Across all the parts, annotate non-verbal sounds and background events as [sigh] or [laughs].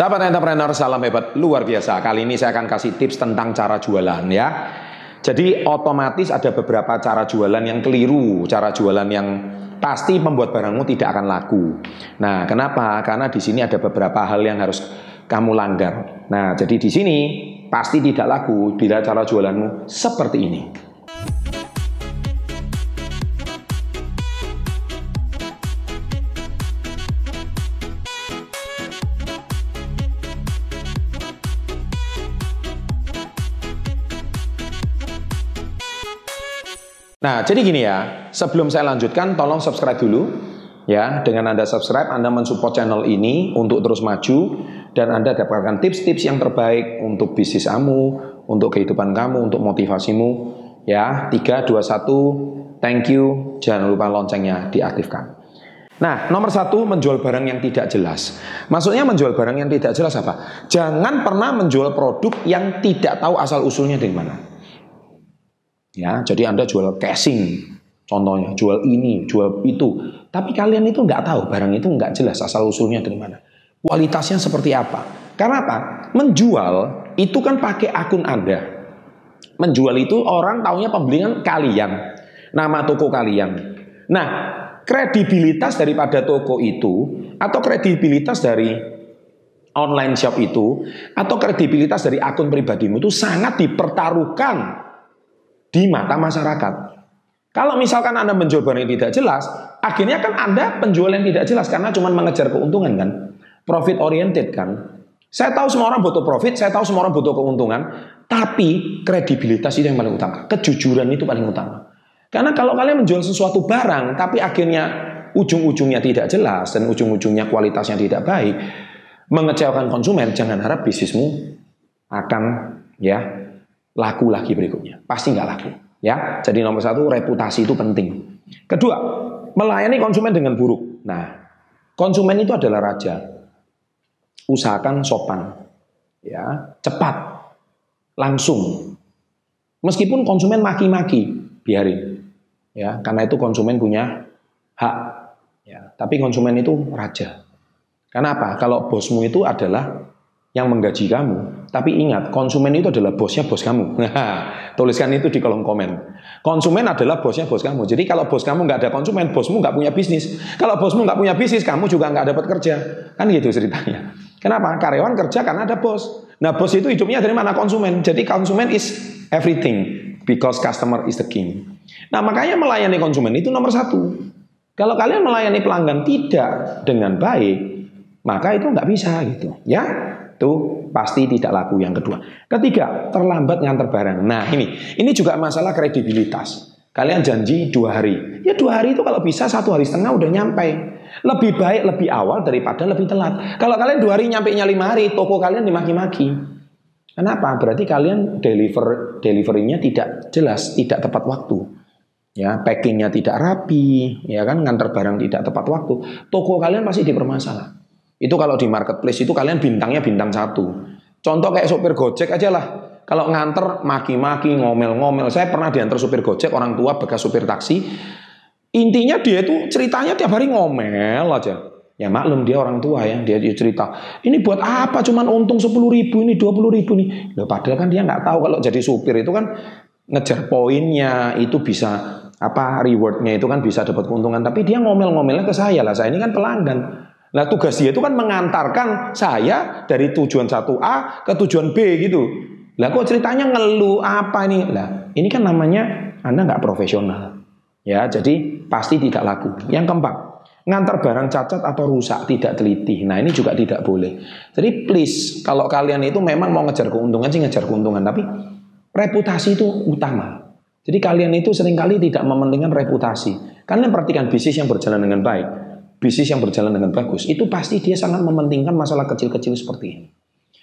Sahabat entrepreneur, salam hebat luar biasa. Kali ini saya akan kasih tips tentang cara jualan ya. Jadi otomatis ada beberapa cara jualan yang keliru, cara jualan yang pasti membuat barangmu tidak akan laku. Nah, kenapa? Karena di sini ada beberapa hal yang harus kamu langgar. Nah, jadi di sini pasti tidak laku bila cara jualanmu seperti ini. Nah, jadi gini ya, sebelum saya lanjutkan, tolong subscribe dulu. Ya, dengan Anda subscribe, Anda mensupport channel ini untuk terus maju dan Anda dapatkan tips-tips yang terbaik untuk bisnis kamu, untuk kehidupan kamu, untuk motivasimu. Ya, 3, 2, 1, thank you. Jangan lupa loncengnya diaktifkan. Nah, nomor satu menjual barang yang tidak jelas. Maksudnya menjual barang yang tidak jelas apa? Jangan pernah menjual produk yang tidak tahu asal usulnya dari mana. Ya, jadi Anda jual casing, contohnya jual ini, jual itu, tapi kalian itu nggak tahu barang itu nggak jelas asal usulnya dari mana, kualitasnya seperti apa. Karena apa? Menjual itu kan pakai akun Anda. Menjual itu orang taunya pembelian kalian, nama toko kalian. Nah, kredibilitas daripada toko itu atau kredibilitas dari online shop itu atau kredibilitas dari akun pribadimu itu sangat dipertaruhkan di mata masyarakat. Kalau misalkan Anda menjual barang yang tidak jelas, akhirnya kan Anda penjual yang tidak jelas karena cuma mengejar keuntungan kan. Profit oriented kan. Saya tahu semua orang butuh profit, saya tahu semua orang butuh keuntungan, tapi kredibilitas itu yang paling utama. Kejujuran itu paling utama. Karena kalau kalian menjual sesuatu barang, tapi akhirnya ujung-ujungnya tidak jelas dan ujung-ujungnya kualitasnya tidak baik, mengecewakan konsumen, jangan harap bisnismu akan ya laku lagi berikutnya. Pasti nggak laku. Ya, jadi nomor satu reputasi itu penting. Kedua, melayani konsumen dengan buruk. Nah, konsumen itu adalah raja. Usahakan sopan, ya, cepat, langsung. Meskipun konsumen maki-maki, biarin. Ya, karena itu konsumen punya hak. Ya, tapi konsumen itu raja. Kenapa? Kalau bosmu itu adalah yang menggaji kamu. Tapi ingat, konsumen itu adalah bosnya bos kamu. [laughs] Tuliskan itu di kolom komen. Konsumen adalah bosnya bos kamu. Jadi kalau bos kamu nggak ada konsumen, bosmu nggak punya bisnis. Kalau bosmu nggak punya bisnis, kamu juga nggak dapat kerja. Kan gitu ceritanya. Kenapa? Karyawan kerja karena ada bos. Nah bos itu hidupnya dari mana? Konsumen. Jadi konsumen is everything. Because customer is the king. Nah makanya melayani konsumen itu nomor satu. Kalau kalian melayani pelanggan tidak dengan baik, maka itu nggak bisa gitu. Ya, itu pasti tidak laku yang kedua. Ketiga, terlambat ngantar barang. Nah ini, ini juga masalah kredibilitas. Kalian janji dua hari, ya dua hari itu kalau bisa satu hari setengah udah nyampe. Lebih baik lebih awal daripada lebih telat. Kalau kalian dua hari nyampe nya lima hari, toko kalian dimaki-maki. Kenapa? Berarti kalian deliver deliverynya tidak jelas, tidak tepat waktu. Ya, packingnya tidak rapi, ya kan ngantar barang tidak tepat waktu. Toko kalian pasti dipermasalah. Itu kalau di marketplace itu kalian bintangnya bintang satu. Contoh kayak sopir Gojek aja lah. Kalau nganter maki-maki, ngomel-ngomel. Saya pernah diantar supir Gojek, orang tua bekas supir taksi. Intinya dia itu ceritanya tiap hari ngomel aja. Ya maklum dia orang tua ya, dia, dia cerita. Ini buat apa? Cuman untung 10 ribu ini, 20 ribu ini. Loh, padahal kan dia nggak tahu kalau jadi supir itu kan ngejar poinnya itu bisa apa rewardnya itu kan bisa dapat keuntungan. Tapi dia ngomel-ngomelnya ke saya lah. Saya ini kan pelanggan. Nah tugas dia itu kan mengantarkan saya dari tujuan 1A ke tujuan B gitu. Lah kok ceritanya ngeluh apa ini? Lah ini kan namanya Anda nggak profesional. Ya jadi pasti tidak laku. Yang keempat, ngantar barang cacat atau rusak tidak teliti. Nah ini juga tidak boleh. Jadi please kalau kalian itu memang mau ngejar keuntungan sih ngejar keuntungan, tapi reputasi itu utama. Jadi kalian itu sering kali tidak mementingkan reputasi. Kalian perhatikan bisnis yang berjalan dengan baik bisnis yang berjalan dengan bagus, itu pasti dia sangat mementingkan masalah kecil-kecil seperti ini.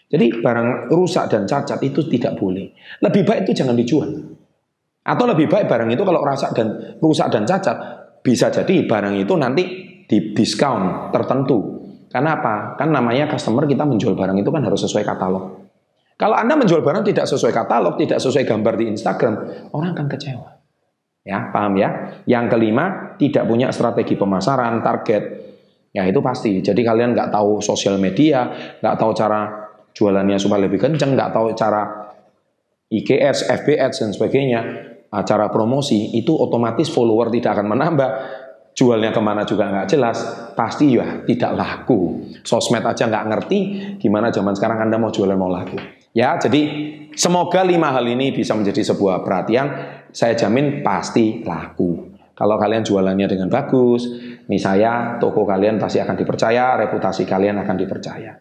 Jadi barang rusak dan cacat itu tidak boleh. Lebih baik itu jangan dijual. Atau lebih baik barang itu kalau rusak dan rusak dan cacat bisa jadi barang itu nanti di diskon tertentu. Karena apa? Kan namanya customer kita menjual barang itu kan harus sesuai katalog. Kalau Anda menjual barang tidak sesuai katalog, tidak sesuai gambar di Instagram, orang akan kecewa. Ya, paham ya? Yang kelima, tidak punya strategi pemasaran, target. Ya itu pasti. Jadi kalian nggak tahu sosial media, nggak tahu cara jualannya supaya lebih kenceng, nggak tahu cara IKS, FBS dan sebagainya, acara promosi itu otomatis follower tidak akan menambah, jualnya ke mana juga nggak jelas, pasti ya tidak laku. Sosmed aja nggak ngerti, gimana zaman sekarang Anda mau jualan mau laku. Ya, jadi semoga lima hal ini bisa menjadi sebuah perhatian, saya jamin pasti laku. Kalau kalian jualannya dengan bagus, nih saya, toko kalian pasti akan dipercaya, reputasi kalian akan dipercaya.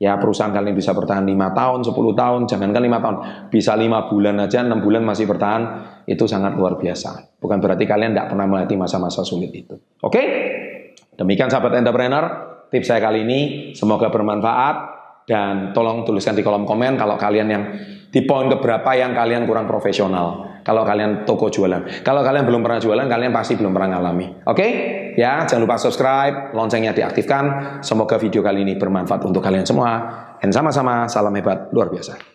Ya perusahaan kalian bisa bertahan 5 tahun, 10 tahun, jangankan 5 tahun, bisa 5 bulan aja, 6 bulan masih bertahan, itu sangat luar biasa. Bukan berarti kalian tidak pernah melewati masa-masa sulit itu. Oke? Demikian sahabat entrepreneur, tips saya kali ini, semoga bermanfaat. Dan tolong tuliskan di kolom komen kalau kalian yang di poin keberapa yang kalian kurang profesional. Kalau kalian toko jualan. Kalau kalian belum pernah jualan, kalian pasti belum pernah ngalami. Oke? Okay? Ya, jangan lupa subscribe, loncengnya diaktifkan. Semoga video kali ini bermanfaat untuk kalian semua. Dan sama-sama, salam hebat luar biasa.